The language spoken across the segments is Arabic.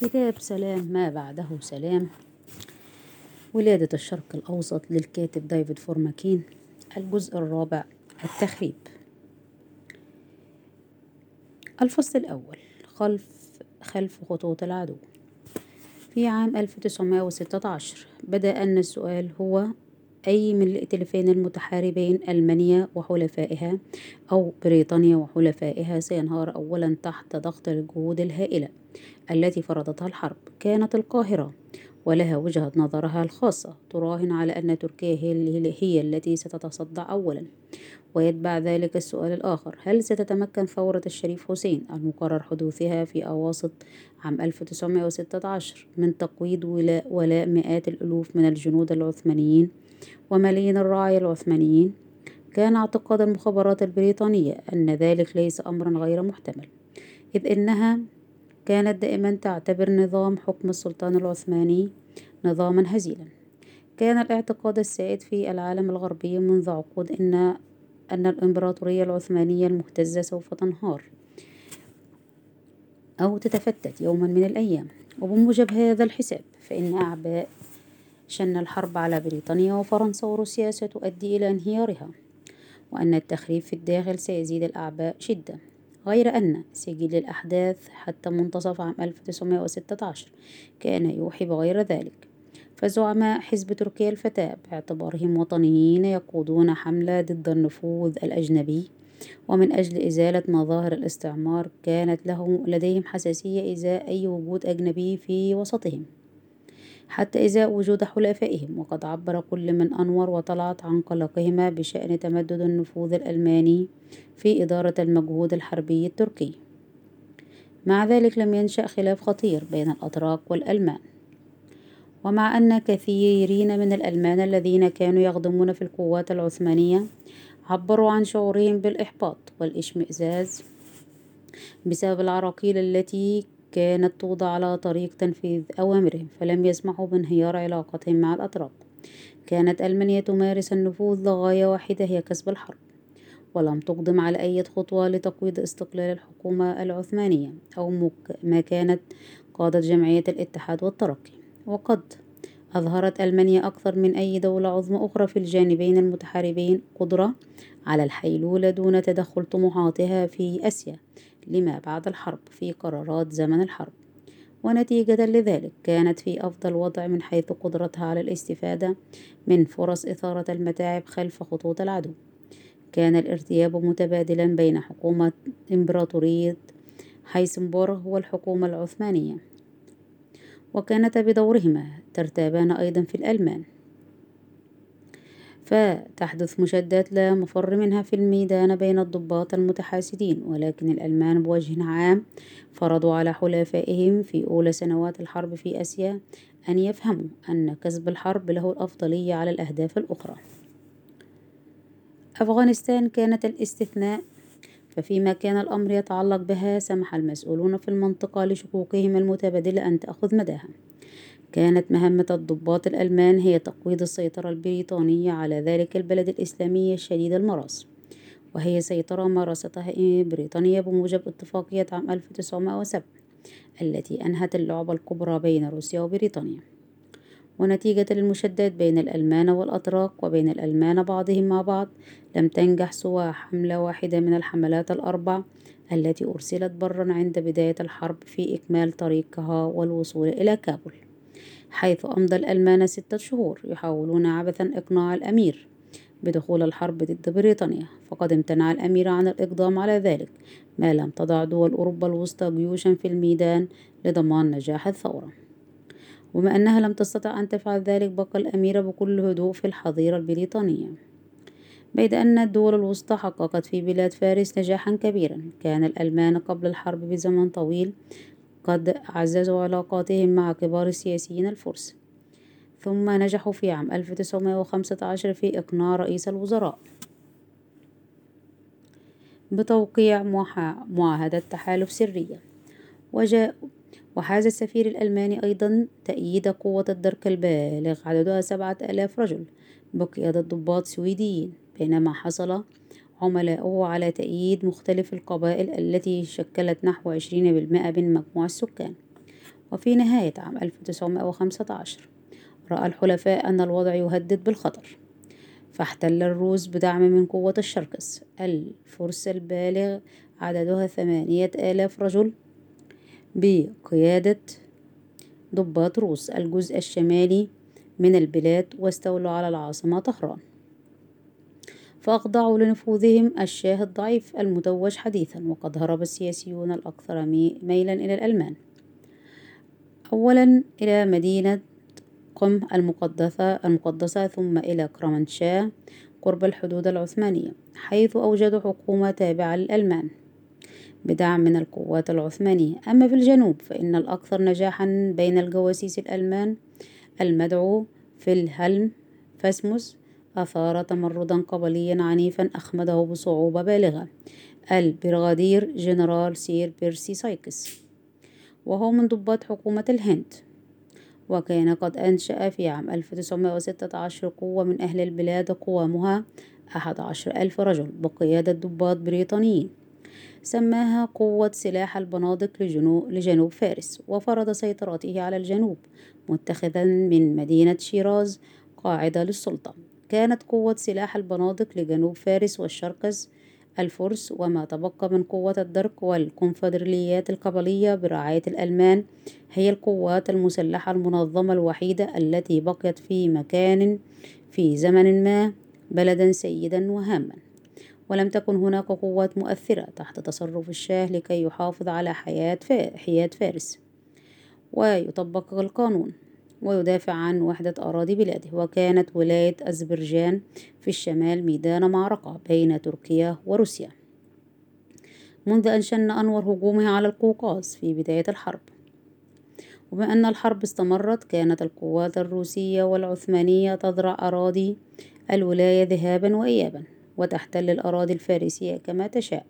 كتاب سلام ما بعده سلام. ولادة الشرق الأوسط للكاتب ديفيد فرومكين الجزء الرابع التخريب. الفصل الأول خلف خلف خطوط العدو. في عام 1916 بدأ أن السؤال هو أي من الائتلافين المتحاربين ألمانيا وحلفائها أو بريطانيا وحلفائها سينهار أولا تحت ضغط الجهود الهائلة التي فرضتها الحرب. كانت القاهرة ولها وجهة نظرها الخاصة تراهن على أن تركيا هي, التي ستتصدع أولا. ويتبع ذلك السؤال الآخر. هل ستتمكن ثورة الشريف حسين المقرر حدوثها في أواسط عام 1916 من تقويض ولاء, ولاء مئات الألوف من الجنود العثمانيين وملايين الرعايا العثمانيين كان اعتقاد المخابرات البريطانية أن ذلك ليس أمرا غير محتمل إذ إنها كانت دائما تعتبر نظام حكم السلطان العثماني نظاما هزيلا. كان الاعتقاد السائد في العالم الغربي منذ عقود إن أن الإمبراطورية العثمانية المهتزة سوف تنهار أو تتفتت يوما من الأيام. وبموجب هذا الحساب فإن أعباء شن الحرب على بريطانيا وفرنسا وروسيا ستؤدي إلى انهيارها وأن التخريب في الداخل سيزيد الأعباء شدة غير أن سجل الأحداث حتى منتصف عام 1916 كان يوحي بغير ذلك. فزعماء حزب تركيا الفتاة باعتبارهم وطنيين يقودون حملة ضد النفوذ الأجنبي ومن أجل إزالة مظاهر الاستعمار كانت لهم لديهم حساسية إزاء أي وجود أجنبي في وسطهم. حتى إزاء وجود حلفائهم وقد عبر كل من أنور وطلعت عن قلقهما بشأن تمدد النفوذ الألماني في إدارة المجهود الحربي التركي. مع ذلك لم ينشأ خلاف خطير بين الأتراك والألمان. ومع أن كثيرين من الألمان الذين كانوا يخدمون في القوات العثمانية عبروا عن شعورهم بالإحباط والإشمئزاز بسبب العراقيل التي كانت توضع على طريق تنفيذ أوامرهم فلم يسمحوا بانهيار علاقتهم مع الأتراك. كانت ألمانيا تمارس النفوذ لغاية واحدة هي كسب الحرب ولم تقدم على أي خطوة لتقويض استقلال الحكومة العثمانية أو ما كانت قادة جمعية الاتحاد والترقي. وقد أظهرت ألمانيا أكثر من أي دولة عظمى أخرى في الجانبين المتحاربين قدرة على الحيلولة دون تدخل طموحاتها في آسيا. لما بعد الحرب في قرارات زمن الحرب. ونتيجة لذلك كانت في أفضل وضع من حيث قدرتها على الاستفادة من فرص إثارة المتاعب خلف خطوط العدو. كان الارتياب متبادلا بين حكومة إمبراطورية هايسنبورغ والحكومة العثمانية. وكانتا بدورهما ترتابان أيضا في الألمان. فتحدث مشادات لا مفر منها في الميدان بين الضباط المتحاسدين ولكن الألمان بوجه عام فرضوا على حلفائهم في أولى سنوات الحرب في آسيا أن يفهموا أن كسب الحرب له الأفضلية على الأهداف الأخرى. أفغانستان كانت الاستثناء ففيما كان الأمر يتعلق بها سمح المسؤولون في المنطقة لشقوقهم المتبادلة أن تأخذ مداها. كانت مهمة الضباط الألمان هي تقويض السيطرة البريطانية على ذلك البلد الإسلامي الشديد المراس وهي سيطرة مارستها بريطانيا بموجب اتفاقية عام 1907 التي أنهت اللعبة الكبرى بين روسيا وبريطانيا. ونتيجة للمشادات بين الألمان والأتراك وبين الألمان بعضهم مع بعض لم تنجح سوى حملة واحدة من الحملات الأربع التي أرسلت برا عند بداية الحرب في إكمال طريقها والوصول إلى كابول. حيث أمضى الألمان ستة شهور يحاولون عبثا إقناع الأمير بدخول الحرب ضد بريطانيا فقد امتنع الأمير عن الإقدام على ذلك ما لم تضع دول أوروبا الوسطى جيوشا في الميدان لضمان نجاح الثورة. وبما أنها لم تستطع أن تفعل ذلك بقى الأميرة بكل هدوء في الحظيرة البريطانية. بيد أن الدول الوسطى حققت في بلاد فارس نجاحا كبيرا كان الألمان قبل الحرب بزمن طويل قد عززوا علاقاتهم مع كبار السياسيين الفرس. ثم نجحوا في عام 1915 في إقناع رئيس الوزراء. بتوقيع معاهدة تحالف سرية. وجاء وحاز السفير الألماني أيضا تأييد قوة الدرك البالغ. عددها سبعة آلاف رجل. بقيادة ضباط سويديين. بينما حصل عملاؤه على تأييد مختلف القبائل التي شكلت نحو عشرين بالمئة من مجموع السكان. وفي نهاية عام 1915 رأى الحلفاء أن الوضع يهدد بالخطر فاحتل الروس بدعم من قوة الشركس الفرس البالغ عددها ثمانية آلاف رجل بقيادة ضباط روس الجزء الشمالي من البلاد واستولوا على العاصمة طهران. فأخضعوا لنفوذهم الشاه الضعيف المتوج حديثا وقد هرب السياسيون الأكثر ميلا إلى الألمان. أولا إلى مدينة قم المقدسة, المقدسة ثم إلى كرمانشاه قرب الحدود العثمانية حيث أوجدوا حكومة تابعة للألمان. بدعم من القوات العثمانية. أما في الجنوب فإن الأكثر نجاحا بين الجواسيس الألمان المدعو في الهلم فاسموس أثار تمردا قبليا عنيفا أخمده بصعوبة بالغة. البرغادير جنرال سير بيرسي سايكس. وهو من ضباط حكومة الهند. وكان قد أنشأ في عام 1916 قوة من أهل البلاد قوامها أحد عشر ألف رجل بقيادة ضباط بريطانيين. سماها قوة سلاح البنادق لجنوب, فارس وفرض سيطرته على الجنوب متخذا من مدينة شيراز قاعدة للسلطة. كانت قوة سلاح البنادق لجنوب فارس والشرقز الفرس وما تبقى من قوة الدرك والكونفدراليات القبلية برعاية الألمان هي القوات المسلحة المنظمة الوحيدة التي بقيت في مكان في زمن ما بلدا سيدا وهاما. ولم تكن هناك قوات مؤثرة تحت تصرف الشاه لكي يحافظ على حياة فارس. ويطبق القانون. ويدافع عن وحدة أراضي بلاده وكانت ولاية أذربيجان في الشمال ميدان معركة بين تركيا وروسيا. منذ أن شن أنور هجومه على القوقاز في بداية الحرب. وبما أن الحرب استمرت كانت القوات الروسية والعثمانية تزرع أراضي الولاية ذهابا وإيابا وتحتل الأراضي الفارسية كما تشاء.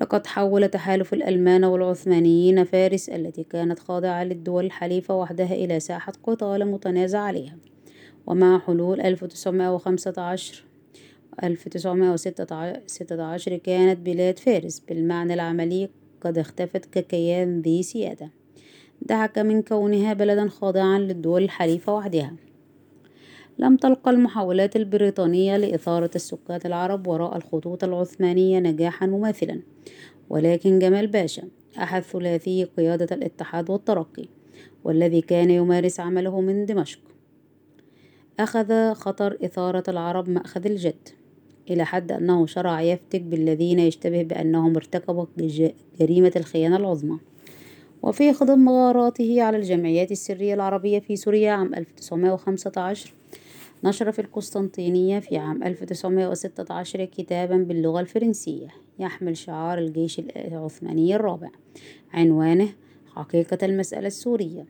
لقد حول تحالف الألمان والعثمانيين فارس التي كانت خاضعة للدول الحليفة وحدها إلى ساحة قتال متنازع عليها. ومع حلول 1915 1916 كانت بلاد فارس بالمعنى العملي قد اختفت ككيان ذي سيادة. دعك من كونها بلدا خاضعا للدول الحليفة وحدها. لم تلقى المحاولات البريطانية لإثارة السكان العرب وراء الخطوط العثمانية نجاحا مماثلا. ولكن جمال باشا أحد ثلاثي قيادة الاتحاد والترقي والذي كان يمارس عمله من دمشق. أخذ خطر إثارة العرب مأخذ الجد إلى حد أنه شرع يفتك بالذين يشتبه بأنهم ارتكبوا جريمة الخيانة العظمى. وفي خضم مغاراته على الجمعيات السرية العربية في سوريا عام 1915 نشر في القسطنطينية في عام 1916 كتابا باللغة الفرنسية يحمل شعار الجيش العثماني الرابع. عنوانه حقيقة المسألة السورية.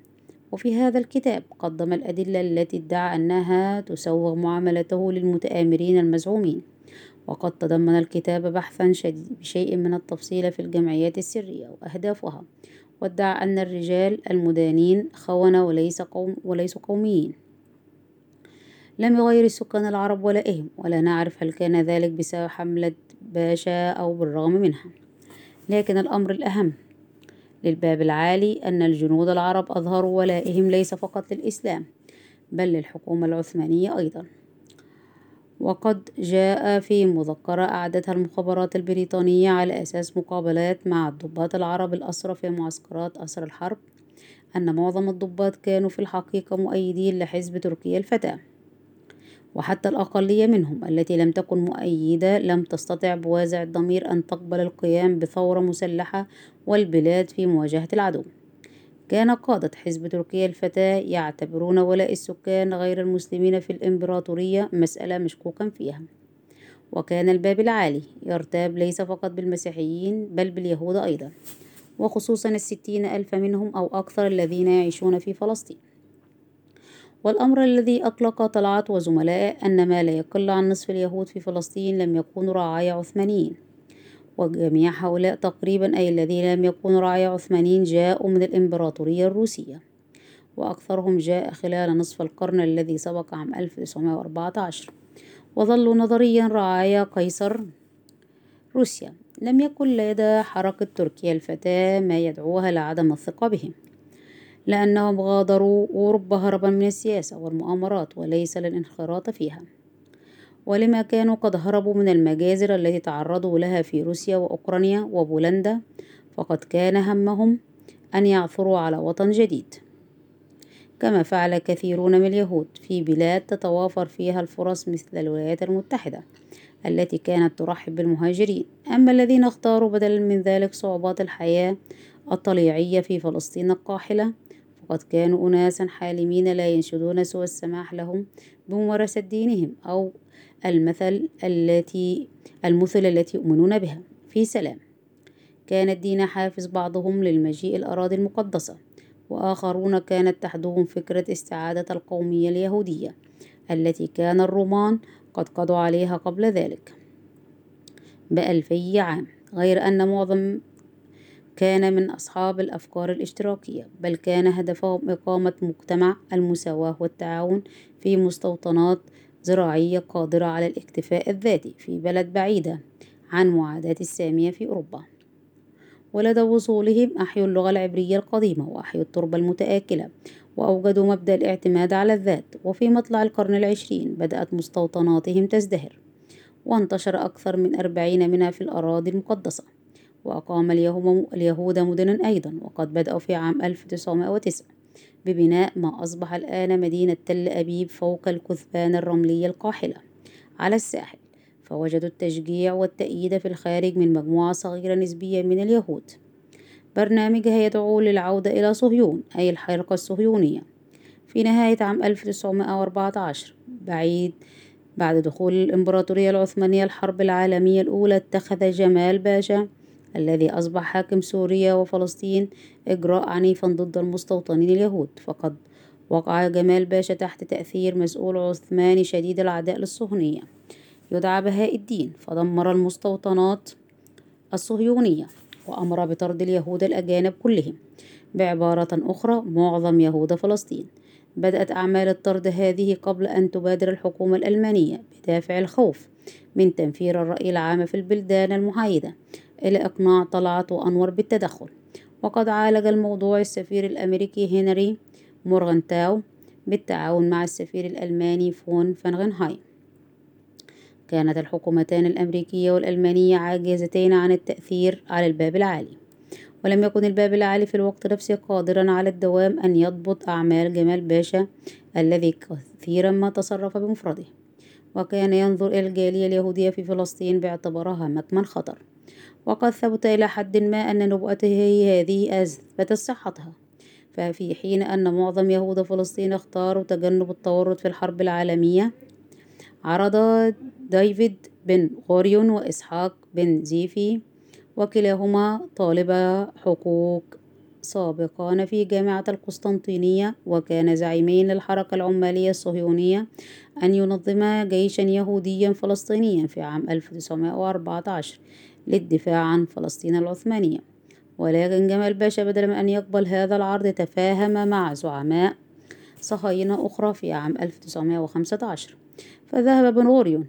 وفي هذا الكتاب قدم الأدلة التي ادعى أنها تسوغ معاملته للمتآمرين المزعومين. وقد تضمن الكتاب بحثا بشيء من التفصيل في الجمعيات السرية وأهدافها. وادعى أن الرجال المدانين خونة وليس قوم وليسوا قوميين. لم يغير السكان العرب ولائهم ولا نعرف هل كان ذلك بسبب حملة باشا أو بالرغم منها. لكن الأمر الأهم للباب العالي أن الجنود العرب أظهروا ولائهم ليس فقط للإسلام بل للحكومة العثمانية أيضا. وقد جاء في مذكرة أعدتها المخابرات البريطانية على أساس مقابلات مع الضباط العرب الأسرى في معسكرات أسر الحرب أن معظم الضباط كانوا في الحقيقة مؤيدين لحزب تركيا الفتاة. وحتى الأقلية منهم التي لم تكن مؤيدة لم تستطع بوازع الضمير أن تقبل القيام بثورة مسلحة والبلاد في مواجهة العدو. كان قادة حزب تركيا الفتاة يعتبرون ولاء السكان غير المسلمين في الإمبراطورية مسألة مشكوكا فيها. وكان الباب العالي يرتاب ليس فقط بالمسيحيين بل باليهود أيضا وخصوصا الستين ألف منهم أو أكثر الذين يعيشون في فلسطين. والأمر الذي أقلق طلعت وزملائه أن ما لا يقل عن نصف اليهود في فلسطين لم يكونوا رعايا عثمانيين. وجميع هؤلاء تقريبا أي الذين لم يكونوا رعايا عثمانيين جاءوا من الإمبراطورية الروسية. وأكثرهم جاء خلال نصف القرن الذي سبق عام 1914 وظلوا نظريا رعايا قيصر روسيا. لم يكن لدى حركة تركيا الفتاة ما يدعوها لعدم الثقة بهم. لأنهم غادروا أوروبا هربا من السياسة والمؤامرات وليس للانخراط فيها. ولما كانوا قد هربوا من المجازر التي تعرضوا لها في روسيا وأوكرانيا وبولندا فقد كان همهم أن يعثروا على وطن جديد. كما فعل كثيرون من اليهود في بلاد تتوافر فيها الفرص مثل الولايات المتحدة التي كانت ترحب بالمهاجرين. أما الذين اختاروا بدلا من ذلك صعوبات الحياة الطليعية في فلسطين القاحلة فقد كانوا أناسا حالمين لا ينشدون سوى السماح لهم بممارسة دينهم أو المثل التي المثل التي يؤمنون بها. في سلام. كان الدين حافز بعضهم للمجيء الأراضي المقدسة وآخرون كانت تحدهم فكرة استعادة القومية اليهودية التي كان الرومان قد قضوا عليها قبل ذلك. بألفي عام. غير أن معظم كان من أصحاب الأفكار الاشتراكية بل كان هدفهم إقامة مجتمع المساواة والتعاون في مستوطنات زراعية قادرة على الاكتفاء الذاتي في بلد بعيدة عن معاداة السامية في أوروبا. ولدى وصولهم أحيوا اللغة العبرية القديمة وأحيوا التربة المتآكلة وأوجدوا مبدأ الاعتماد على الذات. وفي مطلع القرن العشرين بدأت مستوطناتهم تزدهر وانتشر أكثر من أربعين منها في الأراضي المقدسة. وأقام اليهود مدنا أيضا وقد بدأوا في عام 1909 ببناء ما أصبح الآن مدينة تل أبيب فوق الكثبان الرملية القاحلة على الساحل. فوجدوا التشجيع والتأييد في الخارج من مجموعة صغيرة نسبيا من اليهود. برنامجها يدعو للعودة إلى صهيون أي الحركة الصهيونية. في نهاية عام 1914 بعيد بعد دخول الإمبراطورية العثمانية الحرب العالمية الأولى اتخذ جمال باشا الذي أصبح حاكم سوريا وفلسطين إجراء عنيفا ضد المستوطنين اليهود. فقد وقع جمال باشا تحت تأثير مسؤول عثماني شديد العداء للصهيونية. يدعى بهاء الدين. فدمر المستوطنات الصهيونية وأمر بطرد اليهود الأجانب كلهم. بعبارة أخرى معظم يهود فلسطين. بدأت أعمال الطرد هذه قبل أن تبادر الحكومة الألمانية بدافع الخوف من تنفير الرأي العام في البلدان المحايدة. إلى إقناع طلعت وأنور بالتدخل. وقد عالج الموضوع السفير الأمريكي هنري مورغنتاو بالتعاون مع السفير الألماني فون فانغنهايم. كانت الحكومتان الأمريكية والألمانية عاجزتين عن التأثير على الباب العالي. ولم يكن الباب العالي في الوقت نفسه قادرا على الدوام أن يضبط أعمال جمال باشا الذي كثيرا ما تصرف بمفرده. وكان ينظر إلى الجالية اليهودية في فلسطين باعتبارها مكمن خطر. وقد ثبت إلى حد ما أن نبوءته هذه أثبتت صحتها ففي حين أن معظم يهود فلسطين اختاروا تجنب التورط في الحرب العالمية عرض ديفيد بن غوريون وإسحاق بن زيفي وكلاهما طالبا حقوق سابقان في جامعة القسطنطينية وكان زعيمين للحركة العمالية الصهيونية أن ينظما جيشا يهوديا فلسطينيا في عام 1914 للدفاع عن فلسطين العثمانية. ولكن جمال باشا بدلا من أن يقبل هذا العرض تفاهم مع زعماء صهاينة أخرى في عام 1915 فذهب بن غوريون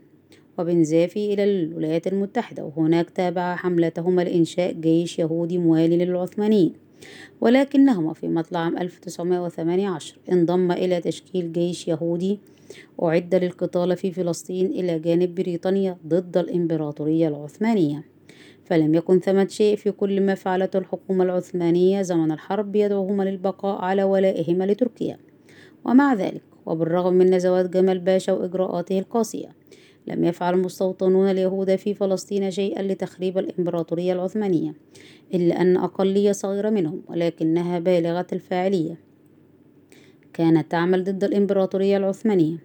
وبن زافي إلى الولايات المتحدة وهناك تابع حملتهما لإنشاء جيش يهودي موالي للعثمانيين. ولكنهما في مطلع عام 1918 انضم إلى تشكيل جيش يهودي أعد للقتال في فلسطين إلى جانب بريطانيا ضد الإمبراطورية العثمانية. فلم يكن ثمة شيء في كل ما فعلته الحكومة العثمانية زمن الحرب يدعوهما للبقاء على ولائهما لتركيا. ومع ذلك وبالرغم من نزوات جمال باشا وإجراءاته القاسية لم يفعل المستوطنون اليهود في فلسطين شيئا لتخريب الإمبراطورية العثمانية إلا أن أقلية صغيرة منهم ولكنها بالغة الفاعلية. كانت تعمل ضد الإمبراطورية العثمانية.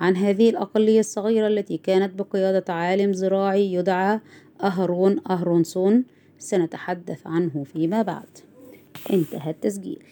عن هذه الأقلية الصغيرة التي كانت بقيادة عالم زراعي يدعى أهرون أهرونسون سنتحدث عنه فيما بعد. انتهى التسجيل.